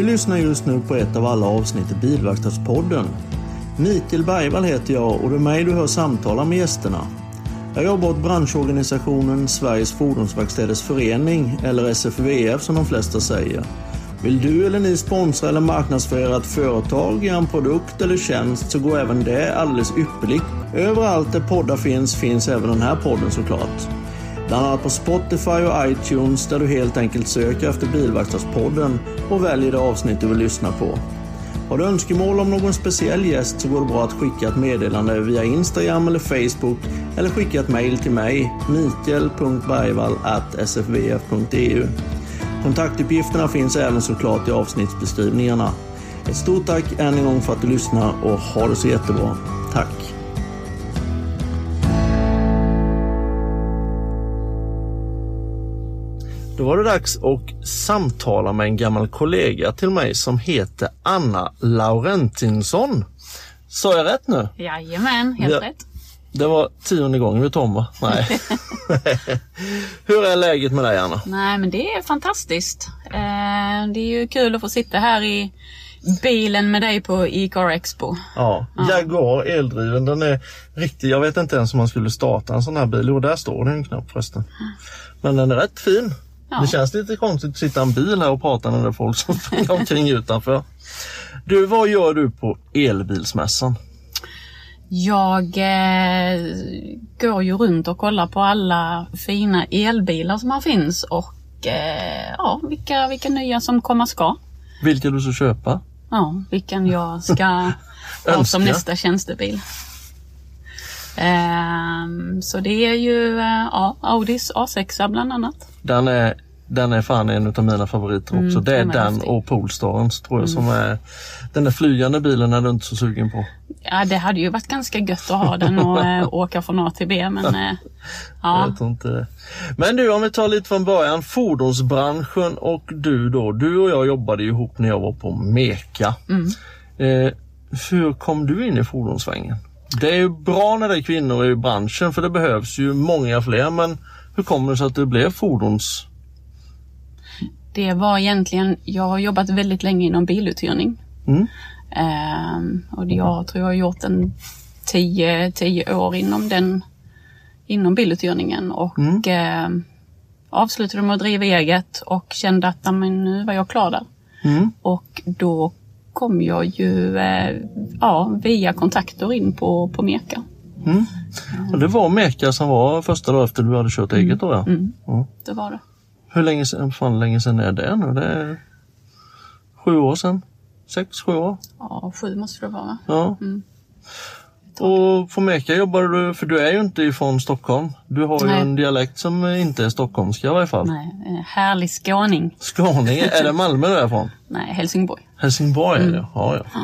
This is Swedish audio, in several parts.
Du lyssnar just nu på ett av alla avsnitt i Bilverkstadspodden. Mikael Bergvall heter jag och det är mig du hör samtala med gästerna. Jag jobbar åt branschorganisationen Sveriges Fordonsverkstäders Förening, eller SFVF som de flesta säger. Vill du eller ni sponsra eller marknadsföra ett företag, en produkt eller tjänst så går även det alldeles ypperligt. Överallt där poddar finns, finns även den här podden såklart. Bland annat på Spotify och iTunes där du helt enkelt söker efter Bilverkstadspodden och väljer det avsnitt du vill lyssna på. Har du önskemål om någon speciell gäst så går det bra att skicka ett meddelande via Instagram eller Facebook eller skicka ett mejl till mig, mikael.bergvall.sfvf.eu. Kontaktuppgifterna finns även såklart i avsnittsbeskrivningarna. Ett stort tack än en gång för att du lyssnar och ha det så jättebra. Tack! Då var det dags att samtala med en gammal kollega till mig som heter Anna Laurentinsson. Sa jag rätt nu? Jajamän, helt Ja. rätt. Det var tionde gången vi tar om va? Nej. Hur är läget med dig Anna? Nej men det är fantastiskt. Eh, det är ju kul att få sitta här i bilen med dig på e-car expo. Ja, Jaguar eldriven. Den är riktig. Jag vet inte ens om man skulle starta en sån här bil. Jo, där står det en knapp förresten. Men den är rätt fin. Ja. Det känns lite konstigt att sitta i en bil här och prata när det är folk som springer omkring utanför. Du, vad gör du på elbilsmässan? Jag eh, går ju runt och kollar på alla fina elbilar som här finns och eh, ja, vilka, vilka nya som komma ska. Vilka du ska köpa? Ja, vilken jag ska ha som nästa tjänstebil. Ehm, så det är ju eh, ja, Audis A6 bland annat. Den är, den är fan en av mina favoriter också. det är Mm, den är den häftig. Mm. och Polestarens tror jag som är den där flygande bilen är du inte så sugen på. Ja, det hade ju varit ganska gött att ha den och eh, åka från A till B men eh, ja. Inte... Men du, om vi tar lite från början. Fordonsbranschen och du då. Du och jag jobbade ihop när jag var på Meka. Mm. Eh, hur kom du in i fordonssvängen? Det är ju bra när det är kvinnor i branschen för det behövs ju många fler. Men hur kommer det sig att du blev fordons... Det var egentligen, jag har jobbat väldigt länge inom biluthyrning. Mm. Ehm, och jag tror jag har gjort en 10, 10 år inom den inom biluthyrningen och Mm. ehm, avslutade med att driva eget och kände att "Ja, men nu var jag klar där. Mm. Och då kom jag ju eh, ja, via kontakter in på, på Meka. Mm. Och det var Meka som var första dag efter du hade kört eget då ja. Mm, Mm. det var det. Hur länge sedan, fan länge sedan är det nu? Det är sju år sedan? Sex, sju år? Ja, sju måste det vara va? Ja. Mm. Och på Meka jobbar du, för du är ju inte ifrån Stockholm. Du har ju Nej. en dialekt som inte är stockholmska i varje fall. Nej, eh, härlig skåning. Skåning, är det Malmö du är från? Nej, Helsingborg. Helsingborg Mm. är det, ja, ja.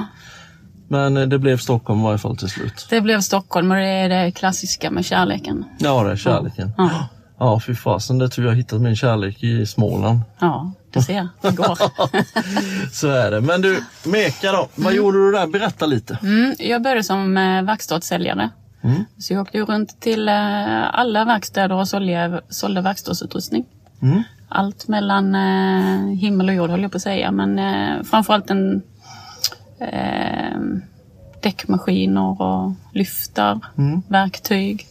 Men eh, det blev Stockholm i varje fall till slut. Det blev Stockholm och det är det klassiska med kärleken. Ja, det är kärleken. Ja, Ja, fy fasen, det tror jag hittat min kärlek i Småland. ja det ser. Det går. Så är det. Men du, Meka då, vad gjorde du där? Berätta lite. Mm, jag började som eh, verkstadssäljare. Mm. Så jag åkte runt till eh, alla verkstäder och sålde, sålde verkstadsutrustning. Mm. Allt mellan eh, himmel och jord höll jag på att säga. Men framförallt en eh, däckmaskiner och lyftar, Mm. verktyg.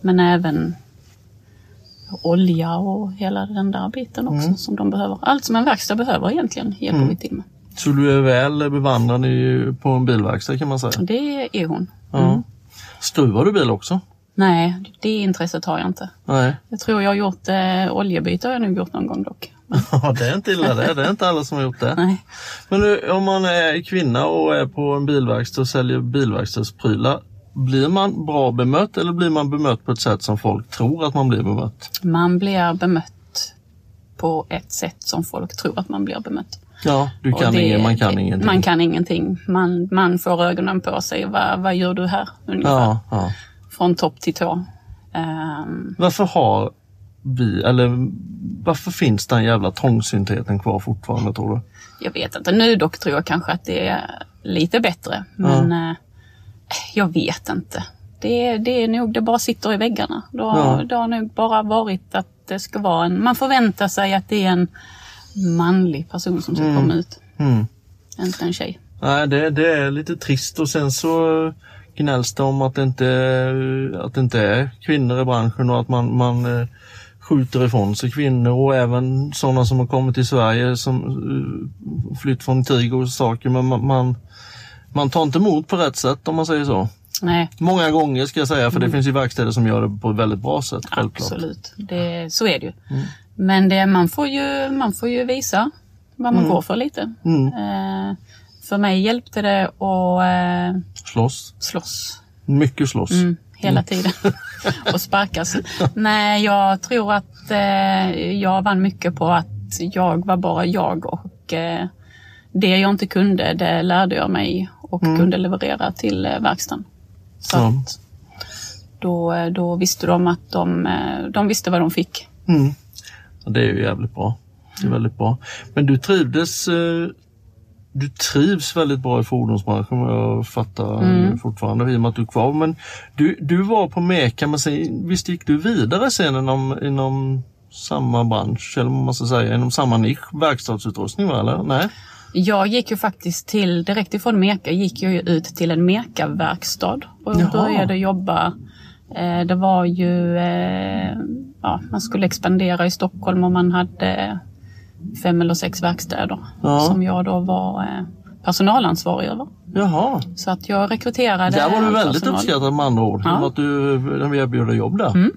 Men även olja och hela den där biten också Mm. som de behöver. Allt som en verkstad behöver egentligen hjälper vi till med. Så du är väl bevandrad på en bilverkstad kan man säga? Det är hon. Ja. Skruvar du bil också? Nej, det intresset har jag inte. Nej. Jag tror jag har gjort eh, oljebyte har jag nog gjort någon gång dock. Ja, det är inte illa det. Det är inte alla som har gjort det. Nej. Men nu, om man är kvinna och är på en bilverkstad och säljer bilverkstadsprylar. Blir man bra bemött eller blir man bemött på ett sätt som folk tror att man blir bemött? Man blir bemött på ett sätt som folk tror att man blir bemött. Ja, du kan det- ingen, man kan det- ingenting. Man kan ingenting. Man, man får ögonen på sig. Vad, vad gör du här? Ungefär. Ja, ja. Från topp till tå. Ehm, Varför har vi, eller varför finns den jävla trångsyntheten kvar fortfarande tror du? jag vet inte. Nu dock tror jag kanske att det är lite bättre. Men eh, jag vet inte. Det, det är nog, det bara sitter i väggarna. Det har, Ja. det har nog bara varit att det ska vara en, man förväntar sig att det är en manlig person som ska komma ut. Mm. Inte en tjej. Nej, det, det är lite trist och sen så gnälls det om att det inte, att det inte är kvinnor i branschen och att man, man eh, skjuter ifrån sig kvinnor och även sådana som har kommit till Sverige som eh, flytt från krig och saker. Men man, man, man tar inte emot på rätt sätt om man säger så. Nej, Många gånger ska jag säga, för det finns ju verkstäder som gör det på ett väldigt bra sätt. Självklart. absolut. Det, så är det ju. Men det, man, får ju, man får ju visa vad man går för lite. Mm. Eh, för mig hjälpte det att eh, Slåss. slåss Mycket slåss. mm, hela tiden och sparkas. Nej, jag tror att eh, jag vann mycket på att jag var bara jag och eh, det jag inte kunde, det lärde jag mig och kunde leverera till eh, verkstaden. Så Ja. att då, eh, då visste de att de, eh, de visste vad de fick. Mm. Ja, det är ju jävligt bra. Det är väldigt bra. Men du trivdes du trivs väldigt bra i fordonsbranschen vad jag fattar Mm. fortfarande i och med att du är kvar. Men du, du var på Meka, men sen, visst gick du vidare sen inom, inom samma bransch, eller vad man ska säga, inom samma nisch, verkstadsutrustning va, eller? Nej? Jag gick ju faktiskt till, direkt ifrån Meka gick jag ju ut till en Meka-verkstad och Jaha. började jobba. Eh, det var ju, eh, ja, man skulle expandera i Stockholm och man hade fem eller sex verkstäder Ja. som jag då var eh, personalansvarig över. Jaha, Så att jag rekryterade där var du väldigt personal. uppskattad med andra ord. Ja. Att du, de erbjöd dig jobb där.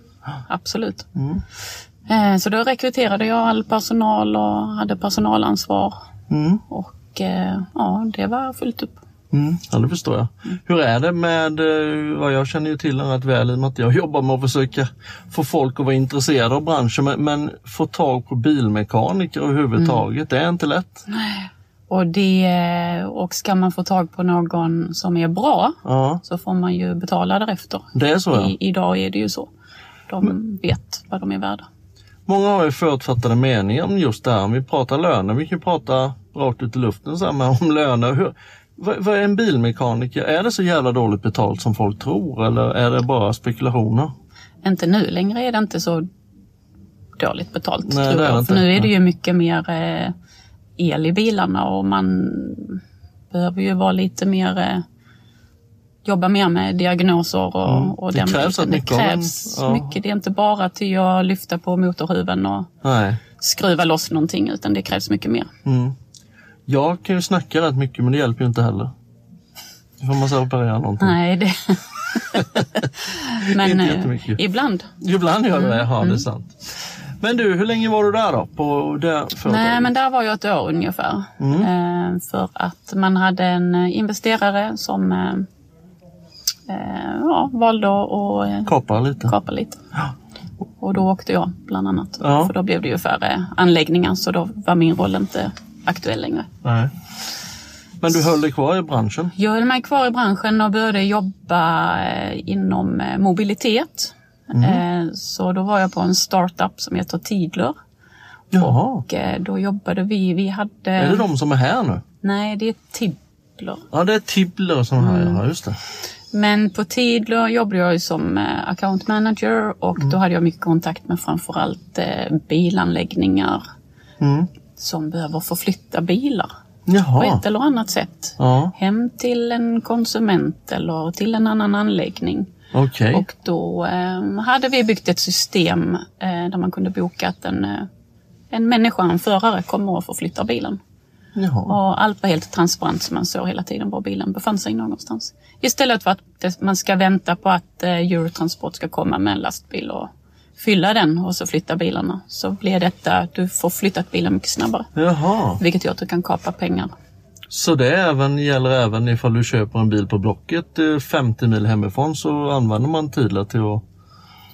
Absolut. Mm. Så då rekryterade jag all personal och hade personalansvar. Mm. Och eh, ja, det var fullt upp. Mm, ja, det förstår jag. Hur är det med, eh, vad jag känner ju till den rätt väl i och med att jag jobbar med att försöka få folk att vara intresserade av branschen men, men få tag på bilmekaniker överhuvudtaget, det är inte lätt. Och, det, och ska man få tag på någon som är bra Ja, så får man ju betala därefter. det är så ja. I, idag är det ju så. De vet vad de är värda. Många har ju förutfattade meningar om just det här. Om vi pratar löner, vi kan prata rakt ut i luften så här, men om löner. Hur, vad, vad är en bilmekaniker? Är det så jävla dåligt betalt som folk tror eller är det bara spekulationer? Inte nu längre är det inte så dåligt betalt. Nej, tror jag. För nu är det ju mycket mer eh, el i bilarna och man behöver ju vara lite mer eh, jobba mer med diagnoser och, Mm. och Det krävs biten. Det krävs ja. mycket. Det är inte bara till att lyfta på motorhuven och Nej. skruva loss någonting utan det krävs mycket mer. Mm. Jag kan ju snacka rätt mycket men det hjälper ju inte heller. Då får man så operera någonting. Nej, det... Men Inte eh, ibland. Ibland gör det det, ja Mm. det är sant. Men du, hur länge var du där då? På det företaget? Nej, men där var jag ett år ungefär. Mm. Eh, för att man hade en investerare som eh, ja, valde att eh, Kapa lite? kapa lite. Och då åkte jag bland annat. Ja. För då blev det ju färre anläggningar så då var min roll inte aktuell längre. Nej. Men du höll dig kvar i branschen? Jag höll mig kvar i branschen och började jobba eh, inom eh, mobilitet. Mm. Eh, så då var jag på en startup som heter Tidler. Jaha. Och eh, då jobbade vi, vi hade... Är det de som är här nu? Nej, det är Tidler. Ja, det är Tibbler som är här, Mm. ja just det. Men på Tidler jobbade jag som eh, account manager och Mm. då hade jag mycket kontakt med framförallt eh, bilanläggningar Mm. som behöver förflytta bilar på Jaha. ett eller annat sätt. Ja, Hem till en konsument eller till en annan anläggning. okej. Och då eh, hade vi byggt ett system eh, där man kunde boka att en, eh, en människa, en förare, kommer och förflyttar bilen. Jaha. Och allt var helt transparent så man såg hela tiden var bilen befann sig någonstans. Istället för att man ska vänta på att eh, Eurotransport ska komma med en lastbil och fylla den och så flytta bilarna. Så blir detta att du får flyttat bilen mycket snabbare. Jaha. Vilket gör att du kan kapa pengar. Så det även, gäller även ifall du köper en bil på Blocket eh, 50 mil hemifrån så använder man Tidler till att,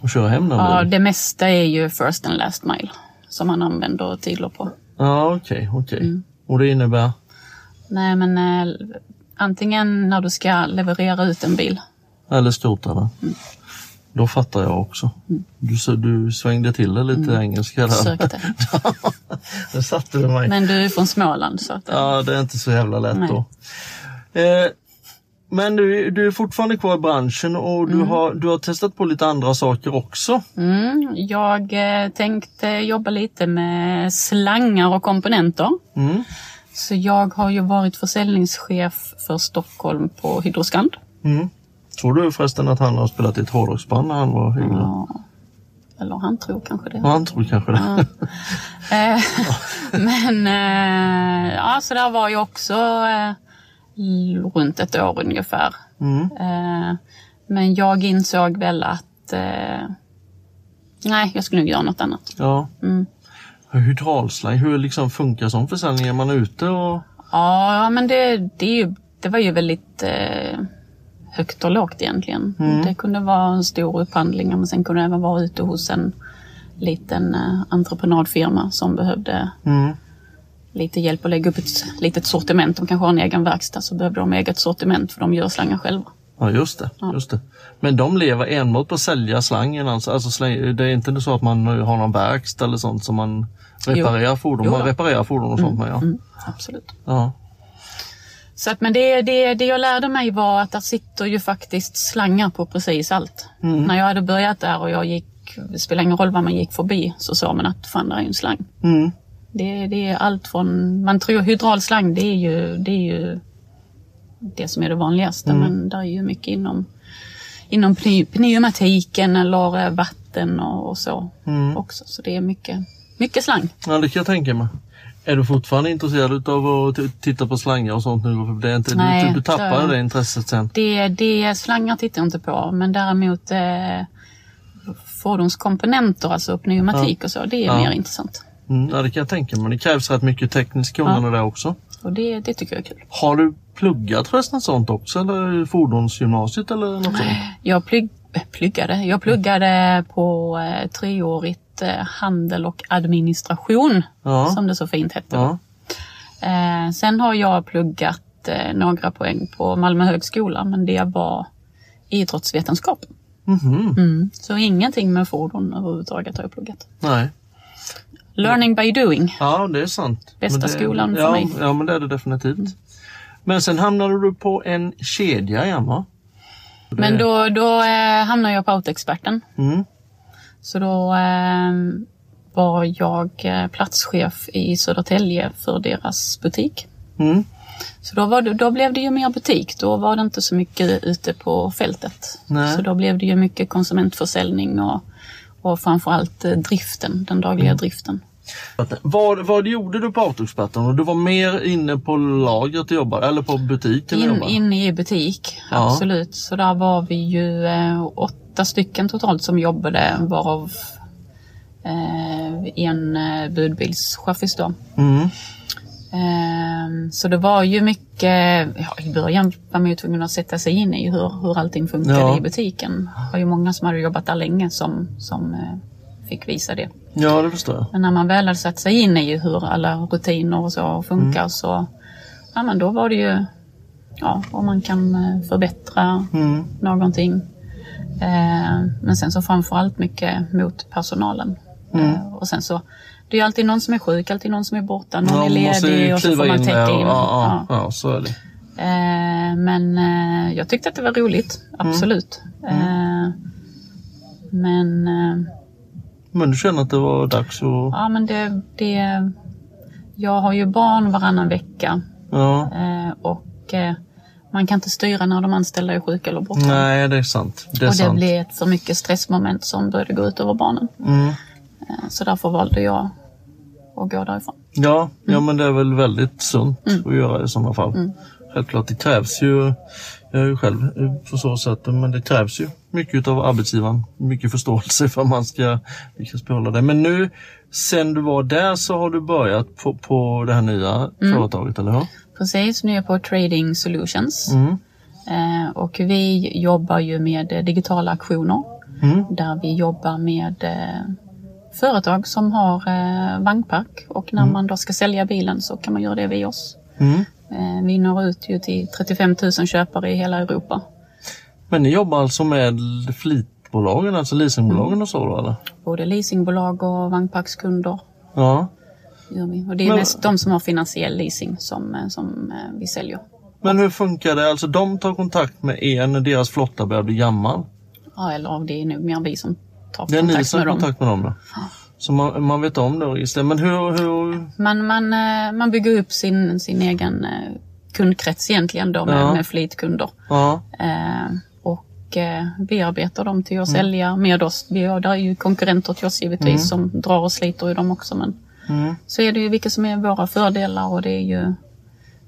att köra hem den Ja, bilen? det mesta är ju first and last mile som man använder Tidler på. Ja, okej, okej. Mm. Och det innebär? Nej, men eh, antingen när du ska leverera ut en bil. Eller skrota den? Mm. Då fattar jag också. Du, så, du svängde till det lite engelska där. Sökte. Där satte du mig. Men du är från Småland så att, eh, Ja, det är inte så jävla lätt Nej. då. Eh, men du, du är fortfarande kvar i branschen och du, har, du har testat på lite andra saker också. Mm, jag eh, tänkte jobba lite med slangar och komponenter. Mm. Så jag har ju varit försäljningschef för Stockholm på Hydroskand. Mm. Tror du förresten att han har spelat i ett hårdrocksband när han var yngre? Ja. Eller han tror kanske det. Ja, han tror kanske det. Eh, Men eh, ja, så där var jag också eh, runt ett år ungefär. Mm. Eh, men jag insåg väl att eh, nej, jag skulle nog göra något annat. Ja. Mm. Hydraulslang, hur liksom funkar sån försäljning? Är man ute och... Ja, men det, det, det var ju väldigt eh, högt och lågt egentligen. Det kunde vara en stor upphandling men sen kunde det även vara ute hos en liten eh, entreprenadfirma som behövde Mm. Lite hjälp att lägga upp ett litet sortiment. De kanske har en egen verkstad så behövde de eget sortiment för de gör slangar själva. Ja, just det, just det. Men de lever enbart på att sälja slangen alltså? alltså släng, det är inte så att man har någon verkstad eller sånt som man reparerar fordon? Jo Man reparerar fordon och sånt med ja. Mm, absolut. ja. Så att, men det, det, det jag lärde mig var att där sitter ju faktiskt slangar på precis allt. När jag hade börjat där och jag gick, det spelar ingen roll vad man gick förbi, så sa man att fan, där är ju en slang. Mm. Det, det är allt från, man tror hydraulslang det är ju det, är ju det som är det vanligaste men där är ju mycket inom, inom pneu- pneumatiken eller vatten och, och så också. Så det är mycket, mycket slang. ja, det kan jag tänka mig. Är du fortfarande intresserad av att titta på slangar och sånt nu? Det är inte, Nej, du, du tappar det intresset sen. Det, det slangar tittar jag inte på men däremot eh, fordonskomponenter, alltså pneumatik och så, det är Ja. mer intressant. Mm, ja, det kan jag tänka mig. Det krävs rätt mycket tekniskt kunnande där också. Och det, det tycker jag är kul. Har du pluggat förresten sånt också? Eller fordonsgymnasiet eller något sånt? Jag plugg, pluggade, jag pluggade på eh, treårigt eh, handel och administration, Ja. som det så fint hette. Ja. Eh, sen har jag pluggat eh, några poäng på Malmö högskola, men det var idrottsvetenskap. Mhm. Mm. Så ingenting med fordon överhuvudtaget har jag pluggat. Nej. Learning by doing. Ja, det är sant. Bästa det, skolan för ja, mig. Ja, men det är det definitivt. Men sen hamnade du på en kedja igen va? Det- Men då, då eh, hamnade jag på Autoexperten. Mm. Så då eh, var jag eh, platschef i Södertälje för deras butik. Mm. Så då, var det, då blev det ju mer butik. Då var det inte så mycket ute på fältet. Nej. Så då blev det ju mycket konsumentförsäljning och, och framförallt eh, driften, den dagliga Mm. driften. Vad, vad gjorde du på Autoexperten? Och Du var mer inne på lagret och jobbade, eller på butiken In, inne i butik, Ja. absolut. Så där var vi ju eh, åtta stycken totalt som jobbade varav eh, en eh, budbilschaffis då. Mm. Ehm, Så det var ju mycket, ja, i början var man ju tvungen att sätta sig in i hur, hur allting funkade Ja. i butiken. Det var ju många som hade jobbat där länge som, som eh, fick visa det. Ja, det förstår jag. Men när man väl hade satt sig in i hur alla rutiner och så funkar så, ja men då var det ju, ja, om man kan eh, förbättra Mm. någonting. Eh, Men sen så framförallt mycket mot personalen. Eh, Och sen så, det är ju alltid någon som är sjuk, alltid någon som är borta, någon Ja, är ledig och så får man in täcka där och- in. Ja, ja, Ja. så är det. Eh, Men eh, jag tyckte att det var roligt, absolut. Eh, Men Men du känner att det var dags att... ja, men det, det, jag har ju barn varannan vecka Ja. eh, och eh, man kan inte styra när de anställda är sjuka eller borta. Nej, det är sant. Det är och det sant. blev ett för mycket stressmoment som började gå ut över barnen. Mm. Eh, Så därför valde jag att gå därifrån. Ja, Mm. ja, men det är väl väldigt sunt att göra i sådana fall. Mm. Självklart, det krävs ju, jag är ju själv på så sätt, men det krävs ju mycket av arbetsgivaren. Mycket förståelse för att man ska lyckas behålla det. Men nu, sen du var där så har du börjat på, på det här nya Mm. företaget, eller hur? Precis, nu är jag på Trading Solutions. Mm. Eh, Och vi jobbar ju med digitala aktioner. Mm. Där vi jobbar med eh, företag som har eh, vagnpark. Och när man då ska sälja bilen så kan man göra det via oss. Mm. Eh, Vi når ut ju till 35 000 köpare i hela Europa. Men ni jobbar alltså med fleetbolagen, alltså leasingbolagen Mm. och så då, eller? Både leasingbolag och vagnparkskunder Ja. gör vi. Och det är Men- mest de som har finansiell leasing som, eh, som eh, vi säljer. Men hur funkar det? Alltså de tar kontakt med er när deras flotta börjar bli gammal? Ja, eller det är nog mer vi som tar Det är ni kontakt som med har dem. kontakt med dem då? Så man, man vet om det registret. Men hur... hur... Man, man, eh, man bygger upp sin, sin egen kundkrets egentligen då med, Ja. med fleetkunder. Ja, Eh, och eh, bearbetar dem till att Mm. sälja med oss. Vi har, där är ju konkurrenter till oss givetvis som drar och sliter i dem också. Men Mm. så är det ju vilka som är våra fördelar och det är ju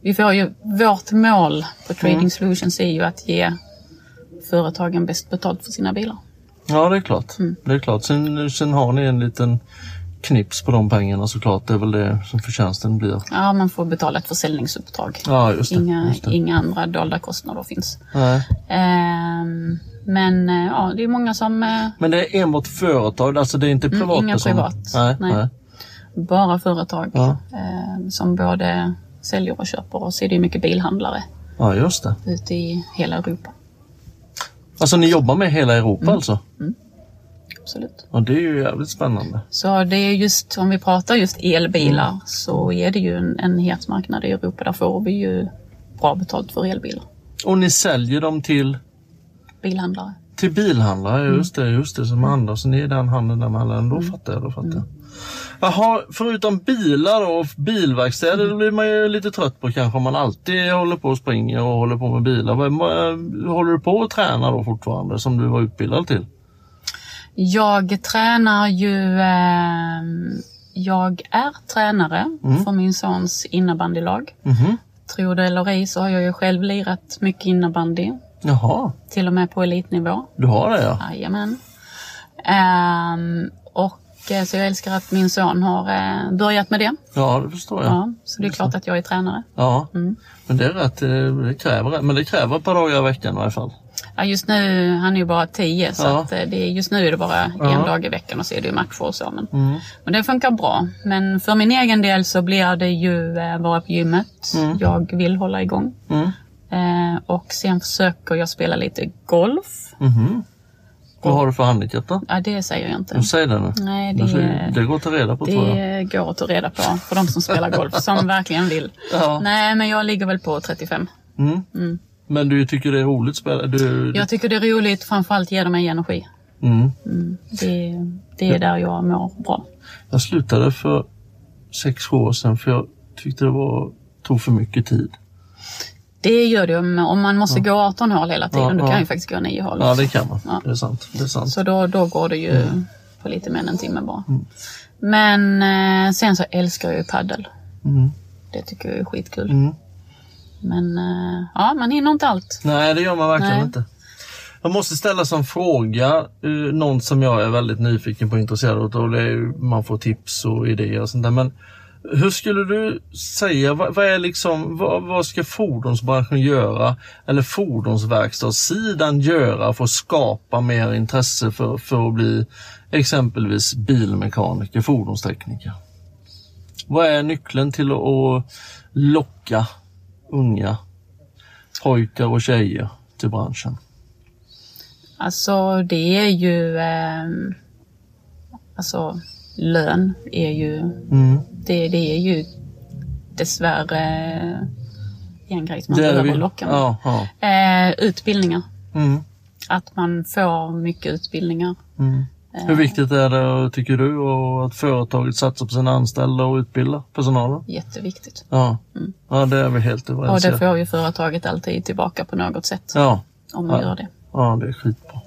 vi får ju, vårt mål på Trading Mm. Solutions är ju att ge företagen bäst betalt för sina bilar. ja det är klart. Mm. Det är klart. Sen, sen har ni en liten knips på de pengarna såklart. Det är väl det som förtjänsten blir. Ja, man får betala ett försäljningsuppdrag. Ja, just det. Inga, just det. inga andra dolda kostnader finns. Nej. Ehm, men eh, ja, det är många som eh, Men det är enbart företag, alltså det är inte? Mm, inga privat. Nej, Nej. nej. bara företag Ja. eh, som både säljer och köper. Och så är det mycket bilhandlare Ja, just det. ute i hela Europa. Alltså ni jobbar med hela Europa Mm. alltså? Absolut. Ja, det är ju jävligt spännande. Så det är just, om vi pratar just elbilar, Mm. så är det ju en, en het marknad i Europa. Där får vi ju bra betalt för elbilar. Och ni säljer dem till, Bilhandlare. till bilhandlare? Mm. Just det, just det. Som andra, så ni är den handeln där mellan. Då fattar jag, då fattar Mm. jag. Jaha, förutom bilar och bilverkstäder, då blir man ju lite trött på kanske om man alltid håller på och springer och håller på med bilar. Håller du på att träna då fortfarande som du var utbildad till? Jag tränar ju... ehm, jag är tränare Mm. för min sons innebandylag. Mhm. Tror det eller ej så har jag ju själv lirat mycket innebandy. Jaha, Till och med på elitnivå. du har det ja. Jajamän. Ehm, och eh, så jag älskar att min son har eh, börjat med det. Ja, det förstår jag. Ja, så det är klart att jag är tränare. Ja, Mm. men det är rätt. eh, Det kräver, men det kräver ett par dagar i veckan i alla fall. Ja, just nu, han är ju bara tio så Ja. att, eh, det just nu är det bara en Ja. dag i veckan och så är det ju matcher och så. Men, Mm. men det funkar bra. Men för min egen del så blir det ju eh, vara på gymmet. Mm. Jag vill hålla igång. Mm. Eh, och sen försöker jag spela lite golf. Mhm. Vad har du för handikapp då? Ja, det säger jag inte. Du säger det nu. Nej, Det, det, det går att ta reda på tror jag. det går att ta reda på för de som spelar golf, som verkligen vill. Ja. Nej, men jag ligger väl på 35. Mm. Mm. Men du tycker det är roligt? Du... Jag tycker det är roligt, framförallt ger det mig energi. Mm. Mm. Det, det är där jag mår bra. Jag slutade för sex år sedan för jag tyckte det var, tog för mycket tid. Det gör det om- om man måste gå 18 hål hela tiden. Ja, då kan ja. ju faktiskt gå 9 hål. Ja, det kan man. Ja. Det är sant. Det är sant. Så då, då går det ju på lite mer än en timme bara. Men eh, sen så älskar jag ju paddel. Mm. Det tycker jag är skitkul. Men eh, ja, man hinner inte allt. Nej, det gör man verkligen Nej. inte. Jag måste ställa som fråga, uh, någon som jag är väldigt nyfiken på och intresserad av. och det är Man får tips och idéer och sånt där. Men hur skulle du säga, vad, vad är liksom, vad, vad ska fordonsbranschen göra eller fordonsverkstadssidan göra för att skapa mer intresse för, för att bli exempelvis bilmekaniker, fordonstekniker? Vad är nyckeln till att locka unga pojkar och tjejer till branschen? Alltså det är ju... Eh, alltså lön är ju... Mm. Det, det är ju dessvärre en grej som man behöver locka med. Ja, ja. Eh, utbildningar. Mm. Att man får mycket utbildningar. Mm. Hur viktigt är det, tycker du, och att företaget satsar på sina anställda och utbildar personalen? Jätteviktigt. Ja, ja det är vi helt Och överens det om. får ju företaget alltid tillbaka på något sätt. Ja, Om man Ja. gör det. ja, det är skitbra.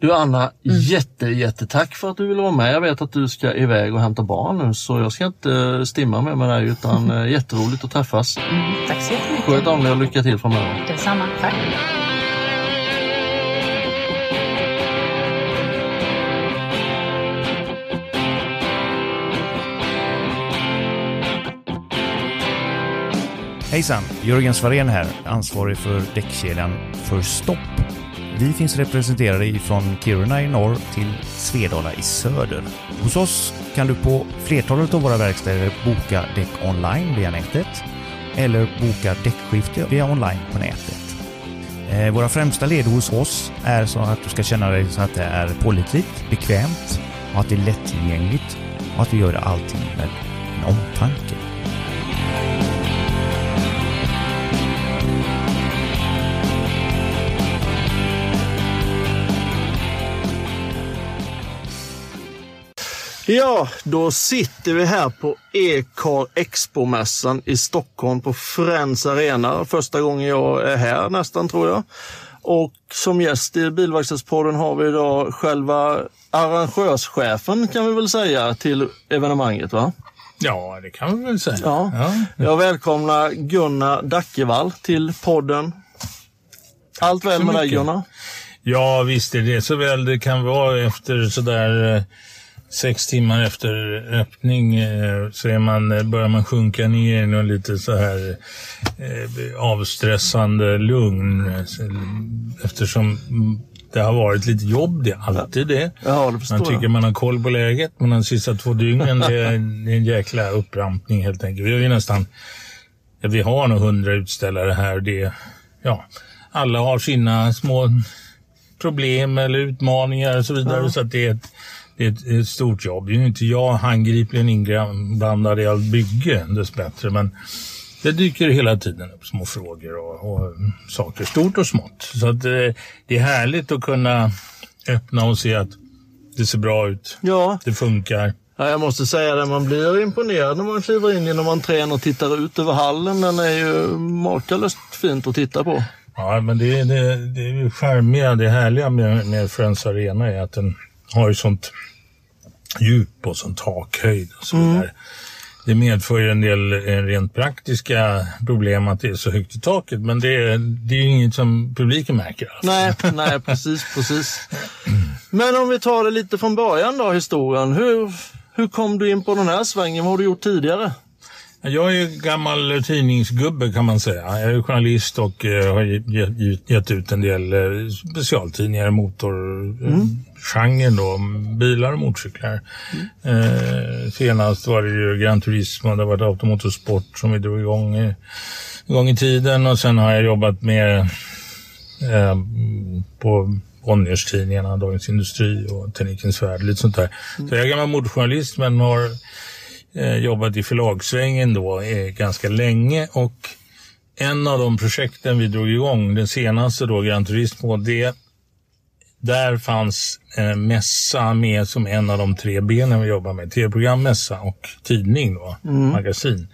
Du Anna, jätte, jättetack för att du ville vara med. Jag vet att du ska iväg och hämta barn nu så jag ska inte stimma med med dig utan eh, jätteroligt att träffas. Mm, tack så jättemycket. Sköt om dig och lycka till framöver. Detsamma. Tack. Hejsan! Jörgen Svarén här, ansvarig för däckkedjan för stopp. Vi finns representerade ifrån Kiruna i norr till Svedala i söder. Hos oss kan du på flertalet av våra verkstäder boka däck online via nätet eller boka däckskifte via online på nätet. Eh, våra främsta led hos oss är så att du ska känna dig så att det är pålitligt, bekvämt och att det är lättillgängligt och att vi gör allting med en omtanke. Ja, då sitter vi här på E-car Expo-mässan i Stockholm på Friends Arena. Första gången jag är här nästan tror jag. Och som gäst i Bilverkstadspodden har vi idag själva arrangörschefen kan vi väl säga till evenemanget va? Ja, det kan vi väl säga. Ja. Ja. Jag välkomnar Gunnar Dackevall till podden. Allt väl med dig mycket. Gunnar? Ja, visst är det så väl det kan vara efter sådär eh, sex timmar efter öppning eh, så är man, eh, börjar man sjunka ner i någon lite så här eh, avstressande lugn. Eftersom det har varit lite jobb, det är alltid det. Ja, det Man tycker man har koll på läget, men de sista två dygnen det är, en- jäkla upprampning helt enkelt. Vi har ju nästan, ja, vi har nog hundra utställare här och det, ja, alla har sina små problem eller utmaningar och så vidare. Så att det är ett, det är ett, ett stort jobb. Det är ju inte jag handgripligen inblandad i allt bygge dessbättre, men det dyker hela tiden upp små frågor och, och saker, stort och smått. Så att, eh, det är härligt att kunna öppna och se att det ser bra ut, Ja, det funkar. Ja, jag måste säga det, man blir imponerad när man kliver in genom entrén och tittar ut över hallen. Den är ju makalöst fint att titta på. Ja, men det, det, det är ju charmiga, det härliga med, med Friends Arena är att den har ju sånt djup och sån takhöjd och så vidare. Det medför ju en del eh, rent praktiska problem att det är så högt i taket, men det, är- det är ju inget som publiken märker. Alltså. Nej, nej, precis, precis. Men om vi tar det lite från början då, historien. Hur, hur kom du in på den här svängen? Vad har du gjort tidigare? Jag är ju gammal tidningsgubbe kan man säga. Jag är journalist och eh, har ge- ge- gett ut en del eh, specialtidningar i motorgenren då, om bilar och motorcyklar. Eh, senast var det ju Gran Turismo, det har varit Automotorsport som vi drog igång i, igång i tiden och sen har jag jobbat med eh, på Bonniers-tidningarna, Dagens Industri och Teknikens Värld, lite sånt där. Så jag är gammal motorjournalist men har eh, jobbat i förlagssvängen då eh, ganska länge och en av de projekten vi drog igång, den senaste då, Gran Turismo, det, där fanns eh, mässa med som en av de tre benen vi jobbar med. Tv-program, mässa och tidning då, magasin.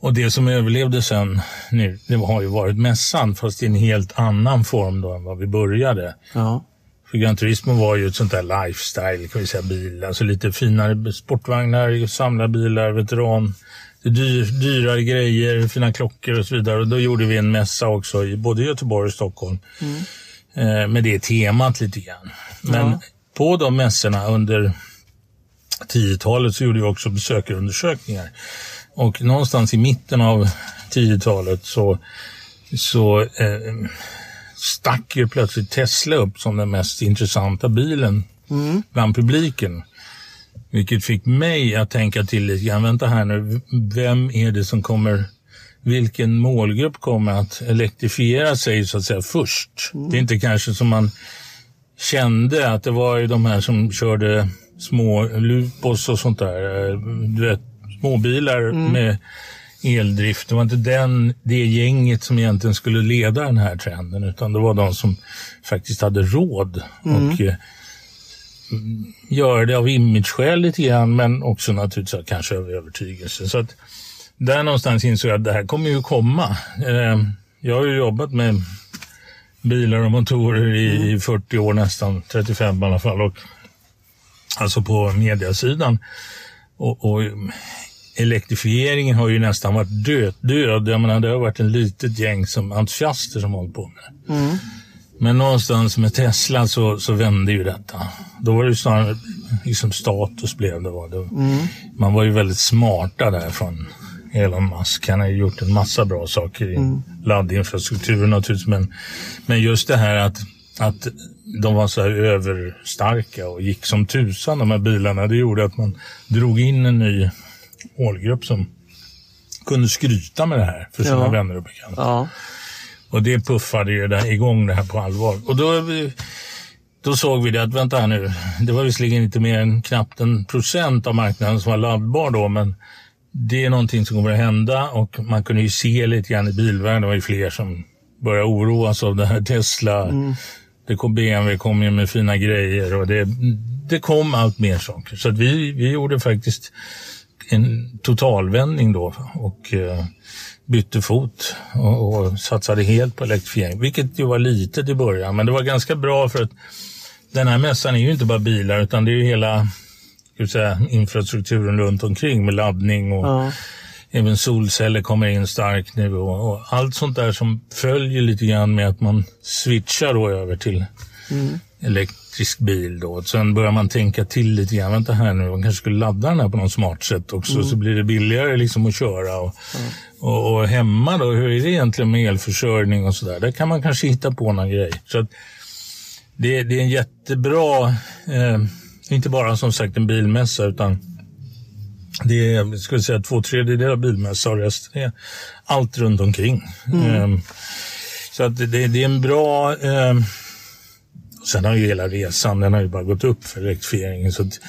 Och det som överlevde sen nu, det har ju varit mässan fast i en helt annan form då än vad vi började. Ja. För Gran Turismo var ju ett sånt där lifestyle, kan vi säga, bil. Alltså lite finare sportvagnar, samlarbilar, veteran, dyr, dyrare grejer, fina klockor och så vidare. Och då gjorde vi en mässa också i både Göteborg och Stockholm. Eh, med det temat lite grann. Men Ja. på de mässorna under 10-talet så gjorde vi också besökarundersökningar. Och någonstans i mitten av 10-talet så, så eh, stack ju plötsligt Tesla upp som den mest intressanta bilen bland publiken. Vilket fick mig att tänka till lite grann, vänta här nu, vem är det som kommer, vilken målgrupp kommer att elektrifiera sig så att säga först? Det är inte kanske som man kände att det var ju de här som körde små Lupos och sånt där, eh, du vet, småbilar med eldrift. Det var inte den, det gänget som egentligen skulle leda den här trenden utan det var de som faktiskt hade råd och eh, mm, göra det av imageskäl lite grann men också naturligtvis kanske av övertygelse. Så att där någonstans insåg jag att det här kommer ju komma. Eh, Jag har ju jobbat med bilar och motorer i i 40 år nästan, 35 i alla fall. Och, alltså på mediasidan. Och, och elektrifieringen har ju nästan varit död. Jag menar, det har varit en litet gäng som entusiaster som hållit på med det. Men någonstans med Tesla så, så vände ju detta. Då var det ju snarare liksom status blev det. Var det. Man var ju väldigt smarta där från Elon Musk. Han har ju gjort en massa bra saker i laddinfrastrukturen naturligtvis. Men, men just det här att, att de var så här överstarka och gick som tusan de här bilarna. Det gjorde att man drog in en ny målgrupp som kunde skryta med det här för sina Ja. vänner och bekanta. Ja. Och det puffade ju där igång det här på allvar. Och då, då såg vi det att, vänta här nu, det var visserligen inte mer än knappt en procent av marknaden som var laddbar då, men det är någonting som kommer att hända och man kunde ju se lite grann i bilvärlden, det var ju fler som började oroas av det här Tesla Det kom BMW kom ju med fina grejer och det, det kom allt mer saker. Så att vi, vi gjorde faktiskt en totalvändning då och eh, bytte fot och, och satsade helt på elektrifiering. Vilket ju var litet i början, men det var ganska bra för att den här mässan är ju inte bara bilar utan det är ju hela säga, infrastrukturen runt omkring med laddning och Ja. även solceller kommer in starkt nu och, och allt sånt där som följer lite grann med att man switchar då över till elektrisk bil då. Sen börjar man tänka till lite grann, vänta här nu, man kanske skulle ladda den här på något smart sätt också så blir det billigare liksom att köra. Och, och, och hemma då, hur är det egentligen med elförsörjning och sådär? Där kan man kanske hitta på någon grej. Så att det, det är en jättebra, eh, inte bara som sagt en bilmässa utan det är, skulle säga två tredjedelar bilmässa och resten är allt runt omkring. Eh, så att det, det är en bra... Eh, sen har ju hela resan, den har ju bara gått upp för elektrifieringen så att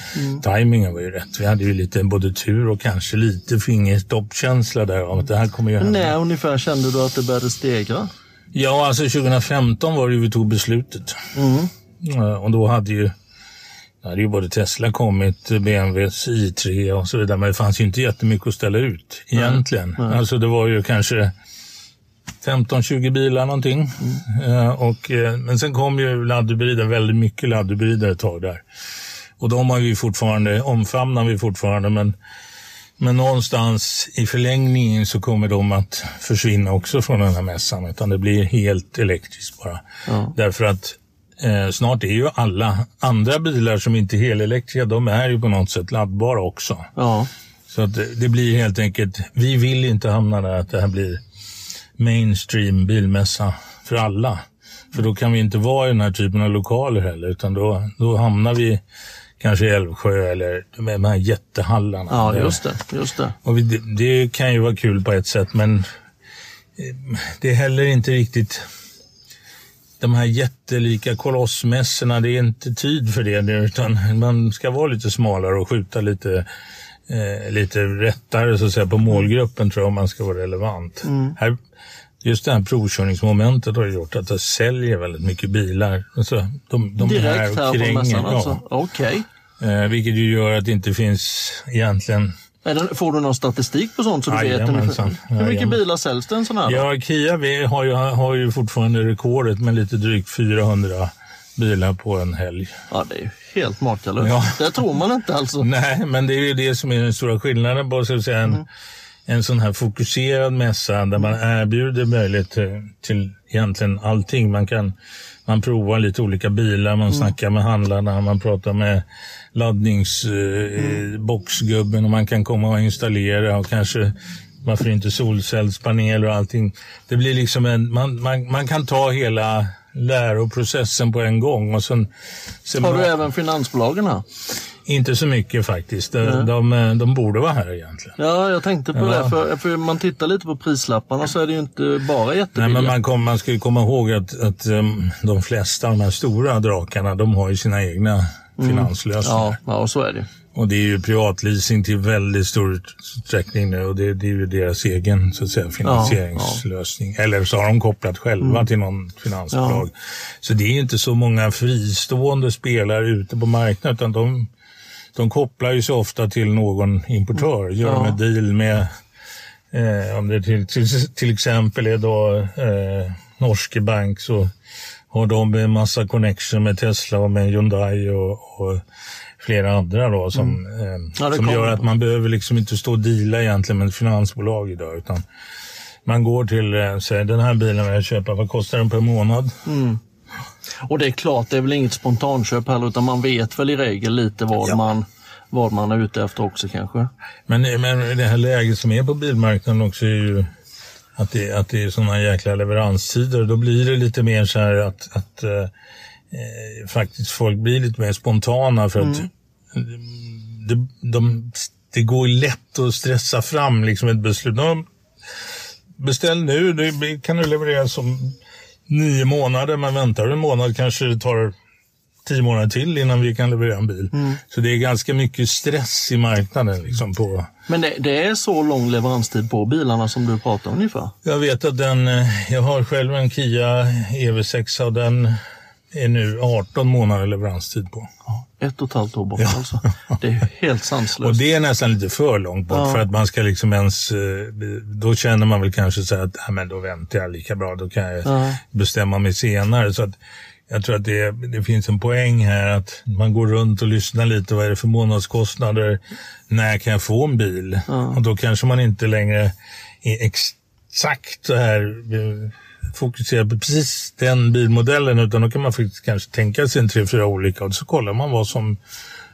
tajmingen var ju rätt. Vi hade ju lite både tur och kanske lite fingertoppkänsla där av att det här kommer ju hända. När ungefär kände du att det började stegra? Ja, alltså 2015 var det ju vi tog beslutet. Eh, Och då hade ju, då hade ju både Tesla kommit, BMWs i3 och så vidare. Men det fanns ju inte jättemycket att ställa ut egentligen. Alltså det var ju kanske 15-20 bilar någonting. Eh, Och, eh, men sen kom ju laddhybrider, väldigt mycket laddhybrider ett tag där. Och de har vi fortfarande, omfamnar vi fortfarande. Men, men någonstans i förlängningen så kommer de att försvinna också från den här mässan. Utan det blir helt elektriskt bara. Därför att eh, snart är ju alla andra bilar som inte är helelektriska, de är ju på något sätt laddbara också. Ja. Så att det, det blir helt enkelt, vi vill inte hamna där att det här blir mainstream bilmässa för alla. För då kan vi inte vara i den här typen av lokaler heller, utan då, då hamnar vi kanske i Älvsjö eller de här jättehallarna. Ja, just det. Just det. Och vi, det, det kan ju vara kul på ett sätt, men eh, det är heller inte riktigt de här jättelika kolossmässorna, det är inte tid för det nu, utan man ska vara lite smalare och skjuta lite, eh, lite rättare så att säga, på målgruppen tror jag om man ska vara relevant. Här, just det här provkörningsmomentet har gjort att det säljer väldigt mycket bilar. Alltså, de, de Direkt här och på mässan ja. alltså? Okej. Eh, vilket ju gör att det inte finns egentligen Får du någon statistik på sånt så du vet ungefär? Hur mycket bilar säljs det en sån här? då? Ja, Kia vi har ju, har ju fortfarande rekordet med lite drygt 400 bilar på en helg. Ja, det är ju helt makalöst. Ja. Det tror man inte alltså. Nej, men det är ju det som är den stora skillnaden på så att säga, en, en sån här fokuserad mässa där man erbjuder möjlighet till, till egentligen allting. Man kan man provar lite olika bilar, man snackar med handlarna, man pratar med laddningsboxgubben och man kan komma och installera och kanske varför inte solcellspaneler och allting. Det blir liksom en, man, man, man kan ta hela läroprocessen på en gång och sen, sen Har du även finansbolagen här? Inte så mycket faktiskt. De, de, de borde vara här egentligen. Ja, jag tänkte på Ja. det. För, för man tittar lite på prislapparna så är det ju inte bara Nej, jättebilliga. men man, kom, man ska ju komma ihåg att, att um, de flesta av de här stora drakarna, de har ju sina egna finanslösningar. Ja, ja, så är det. Och det är ju privatleasing till väldigt stor utsträckning nu och det, det är ju deras egen så att säga, finansieringslösning. Eller så har de kopplat själva till någon finansbolag. Så det är ju inte så många fristående spelare ute på marknaden utan de, de kopplar ju så ofta till någon importör. Gör Ja. en deal med, eh, om det till, till, till exempel är då eh, Norske Bank så har de en massa connection med Tesla och med Hyundai och, och flera andra då som, eh, Ja, som gör att man behöver liksom inte stå och deala egentligen med ett finansbolag idag utan man går till, eh, säger den här bilen vill jag köpa, vad kostar den per månad? Och det är klart, det är väl inget spontanköp heller utan man vet väl i regel lite vad, man, vad man är ute efter också kanske. Men, men det här läget som är på bilmarknaden också är ju att det, att det är sådana jäkla leveranstider. Då blir det lite mer så här att, att eh, eh, faktiskt folk blir lite mer spontana för att det, de, det går lätt att stressa fram liksom ett beslut. De, beställ nu, det kan du levereras om nio månader, men väntar du en månad kanske det tar tio månader till innan vi kan leverera en bil. Så det är ganska mycket stress i marknaden. Liksom på. Men det, det är så lång leveranstid på bilarna som du pratar om ungefär? Jag vet att den, eh, jag har själv en Kia EV6 och den är nu 18 månader leveranstid på. Ja, ett och ett halvt år bort alltså. Det är helt sanslöst. Och det är nästan lite för långt bort Ja. för att man ska liksom ens... eh, Då känner man väl kanske så att ja, men då väntar jag lika bra, då kan jag Ja. bestämma mig senare. Så att jag tror att det, det finns en poäng här att man går runt och lyssnar lite. Vad är det för månadskostnader? När kan jag få en bil? Och då kanske man inte längre är exakt så här eh, fokuserad på precis den bilmodellen utan då kan man faktiskt kanske tänka sig en tre, fyra olika och så kollar man vad som,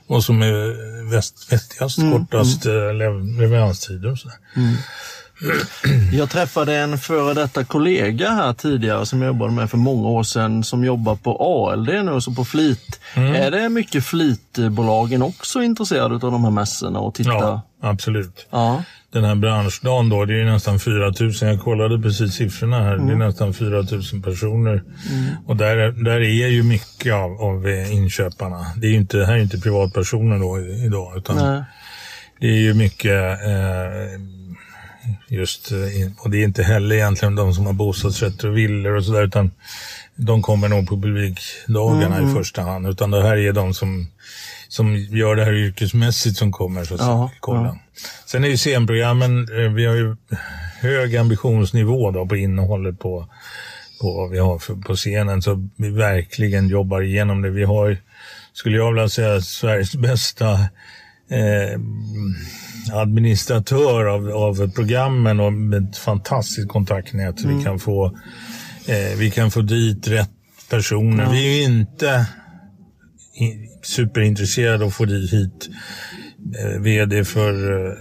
vad som är väst, vettigast, kortast eh, lev- leveranstider och sådär. Jag träffade en före detta kollega här tidigare som jag jobbade med för många år sedan som jobbar på ALD nu, så på flit. Mm. Är det mycket flitbolagen också intresserade av de här mässorna och tittar? Ja, absolut. Ja. Den här branschdagen då, det är ju nästan 4 000. Jag kollade precis siffrorna här. Det är nästan 4 000 personer. Och där, är- där är ju mycket av, av eh, inköparna. Det är ju inte, här är inte privatpersoner då idag. Utan Nej. det är ju mycket eh, just, eh, och det är inte heller egentligen de som har bostadsrätter och villor och sådär. Utan de kommer nog på publikdagarna i första hand. Utan det här är de som, som gör det här yrkesmässigt som kommer så att Ja, kolla. ja. Sen är ju scenprogrammen, eh, vi har ju hög ambitionsnivå då på innehållet på, på vad vi har för, på scenen. Så vi verkligen jobbar igenom det. Vi har, skulle jag vilja säga, Sveriges bästa eh, administratör av, av programmen och med ett fantastiskt kontaktnät. Så Vi, kan få, eh, vi kan få dit rätt personer. Vi är ju inte i- superintresserade av att få hit eh, vd för,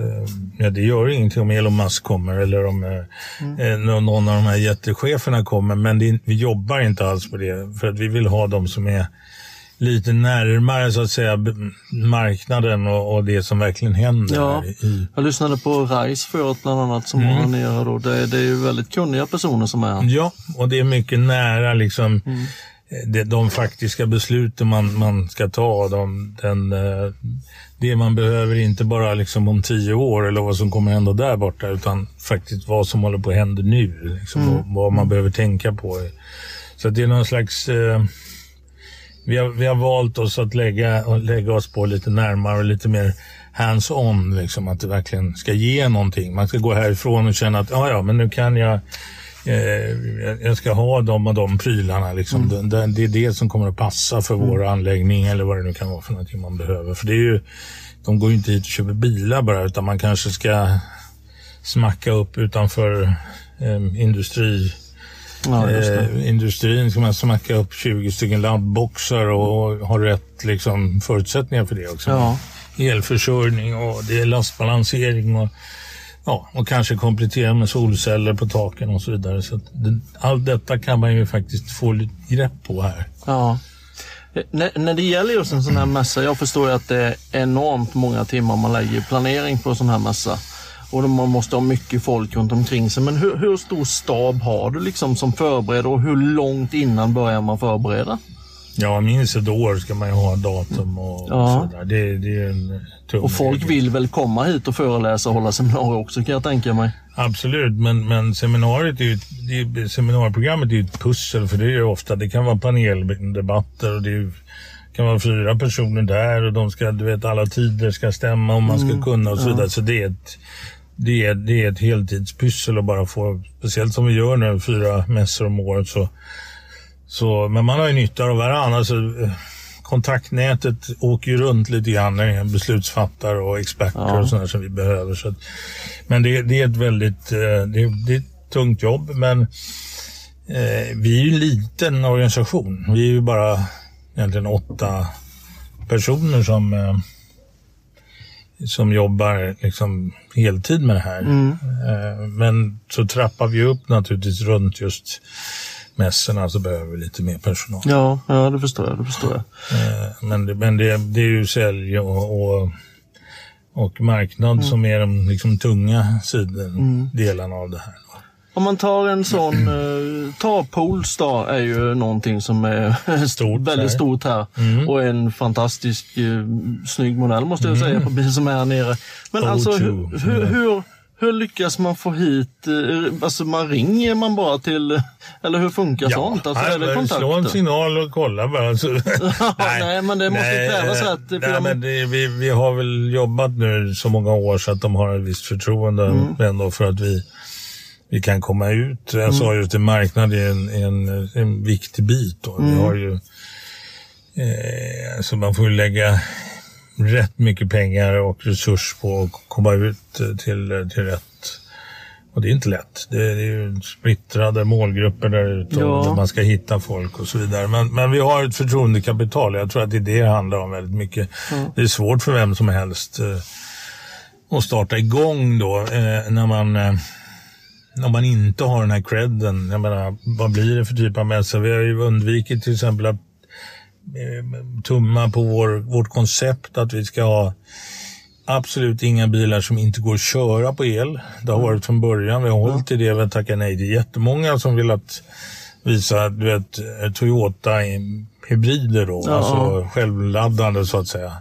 eh, ja det gör ingenting om Elon Musk kommer eller om eh, nå- någon av de här jättecheferna kommer. Men är- vi jobbar inte alls på det för att vi vill ha de som är lite närmare så att säga marknaden och, och det som verkligen händer Ja. i, Jag lyssnade på Rice förut bland annat som var här nere då. Det, det är ju väldigt kunniga personer som är här. Ja, och det är mycket nära liksom Mm. Eh, det, de faktiska besluten man, man ska ta. De, den, eh, det man behöver inte bara liksom om tio år eller vad som kommer hända där borta utan faktiskt vad som håller på att hända nu. Liksom, Mm. vad man behöver tänka på. Så det är någon slags... Eh, vi, har, vi har valt oss att lägga, lägga oss på lite närmare och lite mer hands-on. Liksom, att det verkligen ska ge någonting. Man ska gå härifrån och känna att ja, ja, men nu kan jag jag- jag ska ha de och de prylarna. Liksom. Det, det, det är det som kommer att passa för vår anläggning eller vad det nu kan vara för någonting man behöver. För det är ju, de går ju inte hit och köper bilar bara utan man kanske ska smacka upp utanför eh, industri, Ja, eh, industrin. Ska man smacka upp 20 stycken laddboxar och, och ha rätt liksom, förutsättningar för det också. Ja. Elförsörjning och det är lastbalansering och Ja, och kanske komplettera med solceller på taken och så vidare. Så att det, allt detta kan man ju faktiskt få lite grepp på här. Ja. Eh, när, när det gäller just en sån här mässa, jag förstår ju att det är enormt många timmar man lägger planering på en sån här mässa. Och man måste ha mycket folk runt omkring sig. Men hur, hur stor stab har du liksom som förbereder och hur långt innan börjar man förbereda? Ja, minst ett år ska man ju ha datum och, Ja. sådär. Det, det är en tung Och folk regel. vill väl komma hit och föreläsa och hålla seminarier också kan jag tänka mig. Absolut, men, men seminariet är ju, det seminarieprogrammet är ju ett pussel för det är ju ofta, det kan vara paneldebatter och det är, kan vara fyra personer där och de ska, du vet, alla tider ska stämma och man ska kunna och så vidare. Så det är ett, det är, det är ett heltidspyssel att bara få, speciellt som vi gör nu, fyra mässor om året så, så men man har ju nytta av varandra. Alltså, eh, kontaktnätet åker ju runt lite grann, beslutsfattare och experter Ja. och sådär som vi behöver. Så att, men det, det är ett väldigt, eh, det, det är ett tungt jobb men eh, vi är ju en liten organisation. Vi är ju bara egentligen åtta personer som eh, som jobbar liksom heltid med det här. Eh, Men så trappar vi upp naturligtvis runt just mässorna så behöver vi lite mer personal. Ja, ja det förstår jag. Det förstår jag. Eh, Men, det, men det, det är ju sälj och, och, och marknad som är de liksom, tunga sidan, delarna av det här. Om man tar en sån, eh, ta Polestar är ju någonting som är Stort väldigt här. stort här och en fantastisk eh, snygg modell måste jag säga på bil som är här nere. Men alltså O2, hur, hur, hur, hur lyckas man få hit, eh, alltså man ringer man bara till, eller hur funkar sånt? Alltså, nej, är det kontakter? slå en signal och kolla bara. Så, nej, men det måste ju krävas rätt, Nej, de- men det, vi, vi har väl jobbat nu så många år så att de har ett visst förtroende Mm. ändå för att vi, vi kan komma ut. Jag sa ju att marknad är en, en, en viktig bit. Då. Mm. Vi har ju, eh, så man får ju lägga rätt mycket pengar och resurs på att komma ut eh, till, till rätt och det är inte lätt. Det är, ju splittrade målgrupper där ute och Ja. man ska hitta folk och så vidare. Men, men vi har ett förtroendekapital. Jag tror att det är det det handlar om väldigt mycket. Det är svårt för vem som helst eh, att starta igång då eh, när man eh, om man inte har den här credden. Jag menar, vad blir det för typ av mässa? Vi har ju undvikit till exempel att eh, tumma på vår, vårt koncept att vi ska ha absolut inga bilar som inte går att köra på el. Det har varit från början. Vi har hållit i det. Vi tackat nej. Det är jättemånga som vill att visa du vet, eh, Toyota hybrider då. Ja. Alltså självladdande så att säga.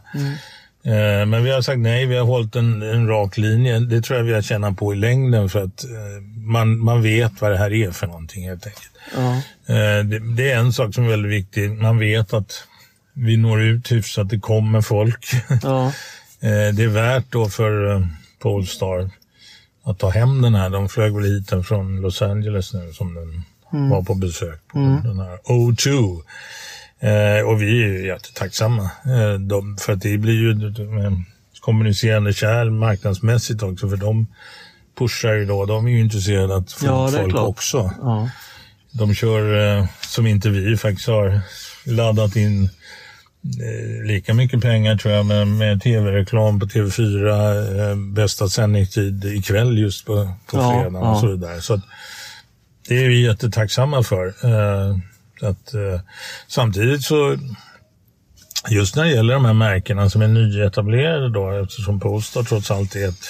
Eh, Men vi har sagt nej, vi har hållit en, en rak linje. Det tror jag vi har tjänat på i längden för att eh, man, man vet vad det här är för någonting helt enkelt. Ja. Eh, Det, det är en sak som är väldigt viktig. Man vet att vi når ut hyfsat, det kommer folk. Ja. Det är värt då för Polestar att ta hem den här. De flög väl hit den från Los Angeles nu som den var på besök på den här O2. Eh, och vi är ju jättetacksamma. Eh, de, för att det blir ju eh, kommunicerande kärl marknadsmässigt också för de pushar ju då. De är ju intresserade att få Ja, folk klart. också. Ja. De kör, eh, som inte vi faktiskt har, laddat in eh, lika mycket pengar tror jag med, med tv-reklam på TV4, eh, bästa sändningstid ikväll just på, på Ja, fredagen ja. och så vidare. Så att, det är vi jättetacksamma för. Eh, att, eh, samtidigt så, just när det gäller de här märkena som är nyetablerade då, eftersom Polestar trots allt är ett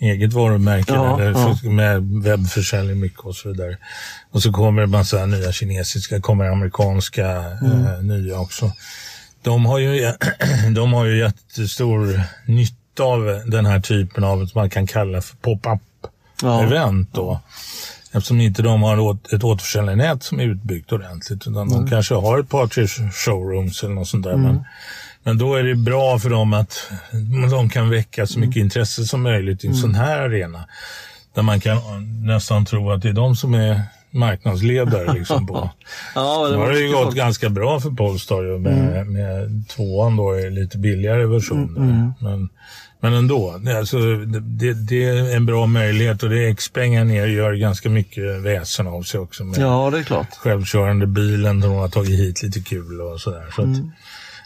eget varumärke Ja, eller ja. med webbförsäljning mycket och så vidare. Och så kommer det massa nya kinesiska, kommer amerikanska Mm. eh, nya också. De har, ju, de har ju jättestor nytta av den här typen av, som man kan kalla för pop-up Ja. event då. Eftersom inte de har ett återförsäljarnät som är utbyggt ordentligt. Utan Mm. de kanske har ett par, tre showrooms eller något sånt där. Men, men då är det bra för dem att de kan väcka så Mm. mycket intresse som möjligt i en sån här arena. Där man kan nästan tro att det är de som är marknadsledare. Liksom på. Ja, var har det ju gått folk. ganska bra för Polestar med, med tvåan då i lite billigare version. Mm, Men, men ändå, alltså, det, det, är en bra möjlighet och det är Xpengar ner gör ganska mycket väsen av sig också med Ja, det är klart. självkörande bilen som de har tagit hit lite kul och sådär. Så att,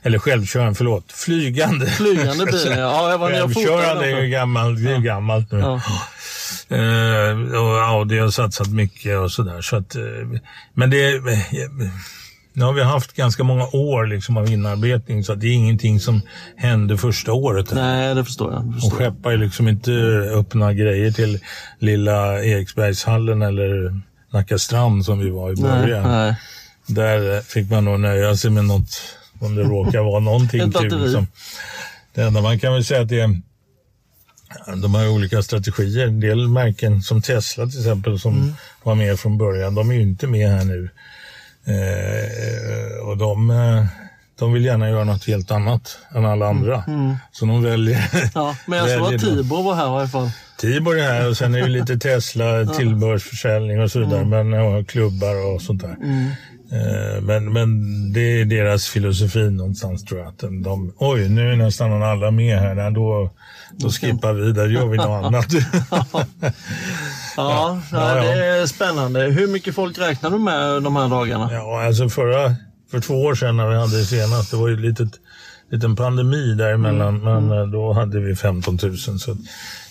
Eller självkörande, förlåt, flygande. Mm. Flygande bilar, ja. Jag var Självkörande är ju gammalt, det är gammalt nu. Ja. Eh, och Audi har satsat mycket och sådär. Så att, eh, men det, nu har vi haft ganska många år liksom av inarbetning så det är ingenting som hände första året. Nej, det förstår jag. Det förstår jag. skeppar ju liksom inte upp några grejer till lilla Eriksbergshallen eller Nacka strand som vi var i Nej, början. nej. Där eh, fick man nog nöja sig med något, om det råkar vara någonting kul. Som, det enda man kan väl säga att det är de har olika strategier. En del märken som Tesla till exempel som Mm. var med från början, de är ju inte med här nu. Eh, och de, eh, de vill gärna göra något helt annat än alla andra. Så de väljer... Mm. Ja, men jag såg att. Tibor var här i alla fall. Tibor är här och sen är det lite Tesla, tillbehörsförsäljning och så vidare. Men ja, klubbar och sånt där. Eh, Men, men det är deras filosofi någonstans tror jag. Att de, oj, nu är nästan alla med här. Då, då skippar vi, där gör vi något annat. Ja, ja, ja, det är spännande. Hur mycket folk räknar du med de här dagarna? ja, alltså förra, för två år sedan när vi hade det senast, det var ju en liten pandemi däremellan. Men eh, då hade vi 15 000. Så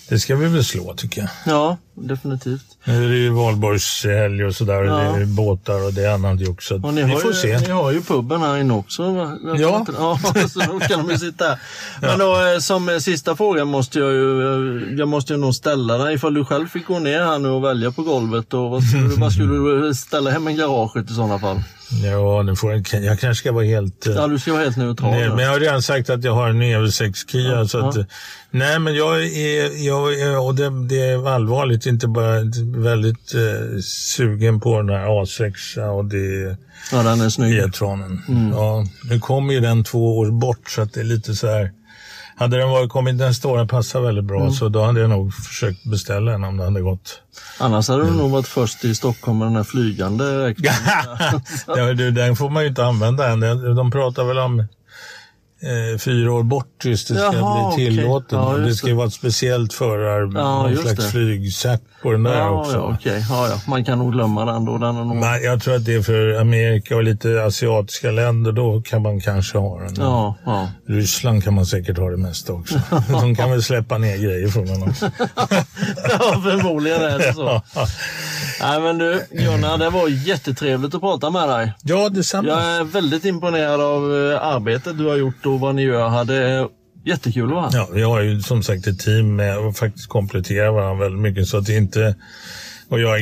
det ska vi väl slå tycker jag. Ja, definitivt. Nu är det ju valborgshelg och sådär. Ja. Och det är båtar och det är annat jox. Så att Och ni, har får ju, se. ni har ju puben här inne också. va? Ja. ja så då kan de ju sitta här. Men då, eh, som eh, sista fråga måste jag ju, eh, jag måste ju nog ställa dig. Ifall du själv fick gå ner här nu och välja på golvet, och vad, skulle, vad skulle du ställa hem i garaget i sådana fall? Ja, nu får jag, jag kanske ska vara helt... Ja, du ska vara helt neutral. Nej, men jag har redan sagt att jag har en EV6 Kia. så att, ja. Nej, men jag är, jag och det, det är allvarligt, inte bara väldigt eh, sugen på den här A6 och det Ja, den är snygg. E-tronen. Ja, nu kommer ju den två år bort så att det är lite så här. Hade den varit kommit nästa år, den passar väldigt bra, så då hade jag nog försökt beställa en om det hade gått. Annars hade du Mm. nog varit först i Stockholm med den här flygande ja, du, den får man ju inte använda än. De pratar väl om eh, fyra år bort tills det ska Jaha, bli tillåtet. Ja, just det ska det. vara ett speciellt förar, Ja, någon slags det. flygsätt på den där Ja, också. ja, okej. Ja, ja. Man kan nog glömma den då. Den nog... Men jag tror att det är för Amerika och lite asiatiska länder, då kan man kanske ha den. Ja, ja. Ryssland kan man säkert ha det mesta också. De kan väl släppa ner grejer från den också. ja, förmodligen är det så. Nej, men du, Gunnar, det var jättetrevligt att prata med dig. Ja, detsamma. Jag är väldigt imponerad av eh, arbetet du har gjort och vad ni gör. Det är jättekul va? Ja, vi har ju som sagt ett team med och faktiskt kompletterar varandra väldigt mycket så att det inte och jag,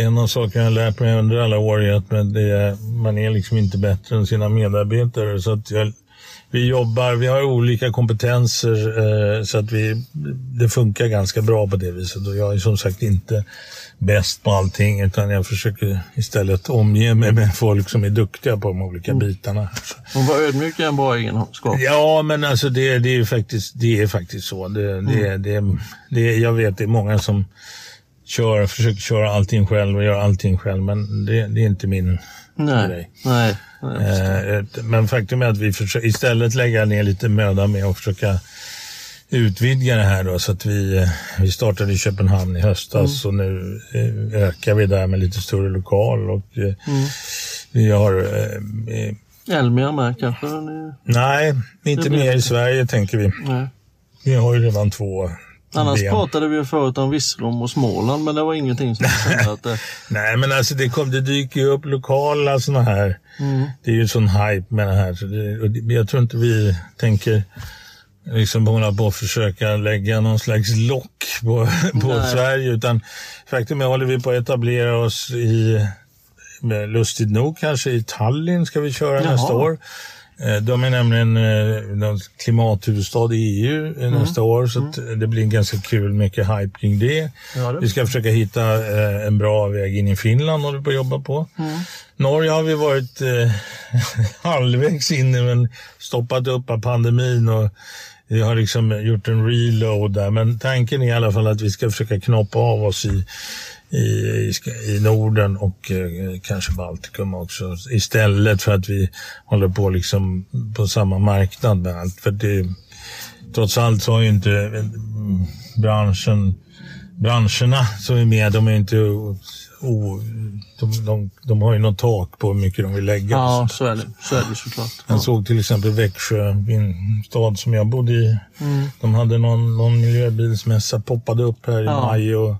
en av sakerna jag har lärt mig under alla år är att man är liksom inte bättre än sina medarbetare. Så att jag, vi jobbar, vi har olika kompetenser eh, så att vi, det funkar ganska bra på det viset. Och jag är som sagt inte bäst på allting utan jag försöker istället omge mig med folk som är duktiga på de olika bitarna. Och vara ödmjuk är en bra egenskap. Ja, men alltså det, det, är, faktiskt, det är faktiskt så. Det, det, det, det, jag vet det är många som kör, försöker köra allting själv och göra allting själv, men det, det är inte min Nej, grej. nej. Eh, men faktum är att vi försöker istället lägga ner lite möda med att försöka utvidga det här då, så att vi, eh, vi startade i Köpenhamn i höstas och nu eh, ökar vi där med lite större lokal och eh, vi har eh, Elmia med kanske? Nej, inte mer i Sverige tänker vi. Nej. Vi har ju redan två Annars ben. pratade vi ju förut om Virserum och Småland, men det var ingenting som kände att det... Nej, men alltså det, kom, det dyker ju upp lokala sådana här. Det är ju sån hype med det här. Så det, och det, jag tror inte vi tänker liksom hålla på och försöka lägga någon slags lock på, på. Sverige. Utan faktum är håller vi på att etablera oss i, lustigt nog kanske i Tallinn ska vi köra Jaha. nästa år. Eh, De är nämligen eh, klimathuvudstad i EU eh, Mm. nästa år så att det blir ganska kul, mycket hype kring det. Ja, det- Vi ska försöka hitta en bra väg in i Finland håller vi på att jobba på. Mm. Norge har vi varit eh, halvvägs in men stoppat upp av pandemin och vi har liksom gjort en reload där. Men tanken är i alla fall att vi ska försöka knoppa av oss i, i, i, Norden och eh, kanske Baltikum också. Istället för att vi håller på liksom på samma marknad med allt. För det, trots allt så har ju inte mm, branschen, branscherna som är med, de är inte o, de, de, de har ju något tak på hur mycket de vill lägga. Ja, så är det, så är det såklart. Jag såg till exempel Växjö, min stad som jag bodde i. De hade någon, någon miljöbilsmässa poppade upp här i Ja. maj och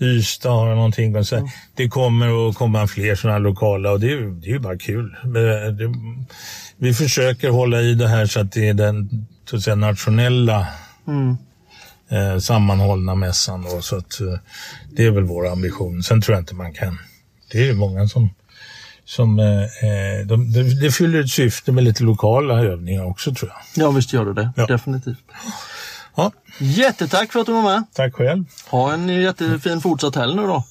Ystad har någonting. Och så, här. Det kommer att komma fler sådana här lokala och det är, ju- det är ju bara kul. Det, vi försöker hålla i det här så att det är den så säga, nationella Mm. eh, sammanhållna mässan. Då, så att, eh, det är väl vår ambition. Sen tror jag inte man kan. Det är ju många som som, eh, eh, de, det, det fyller ett syfte med lite lokala övningar också tror jag. Ja, visst gör du det. Ja. Definitivt. Ja, Jättetack för att du var med. tack själv. Ha en jättefin fortsatt helg nu då.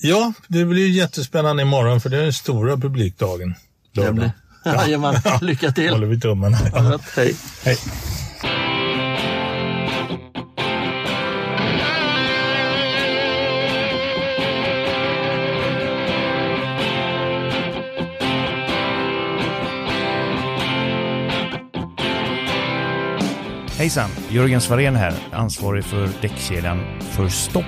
Ja, det blir ju jättespännande imorgon för det är den stora publikdagen. Det blir... Jajamän, lycka till. Håller vi tummarna. Ja, Hej. Hej. Hejsan! Jörgen Svarén här, ansvarig för däckkedjan för stopp.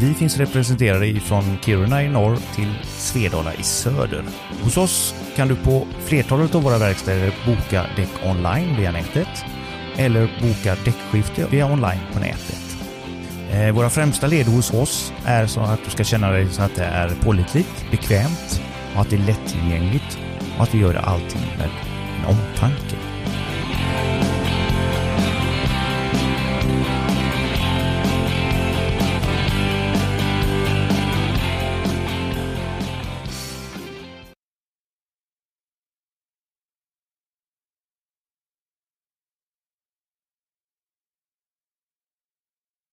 Vi finns representerade från Kiruna i norr till Svedala i söder. Hos oss kan du på flertalet av våra verkstäder boka däck online via nätet eller boka däckskifte via online på nätet. Eh, våra främsta led hos oss är så att du ska känna dig så att det är pålitligt, bekvämt och att det är lättillgängligt och att vi gör allting med en omtanke.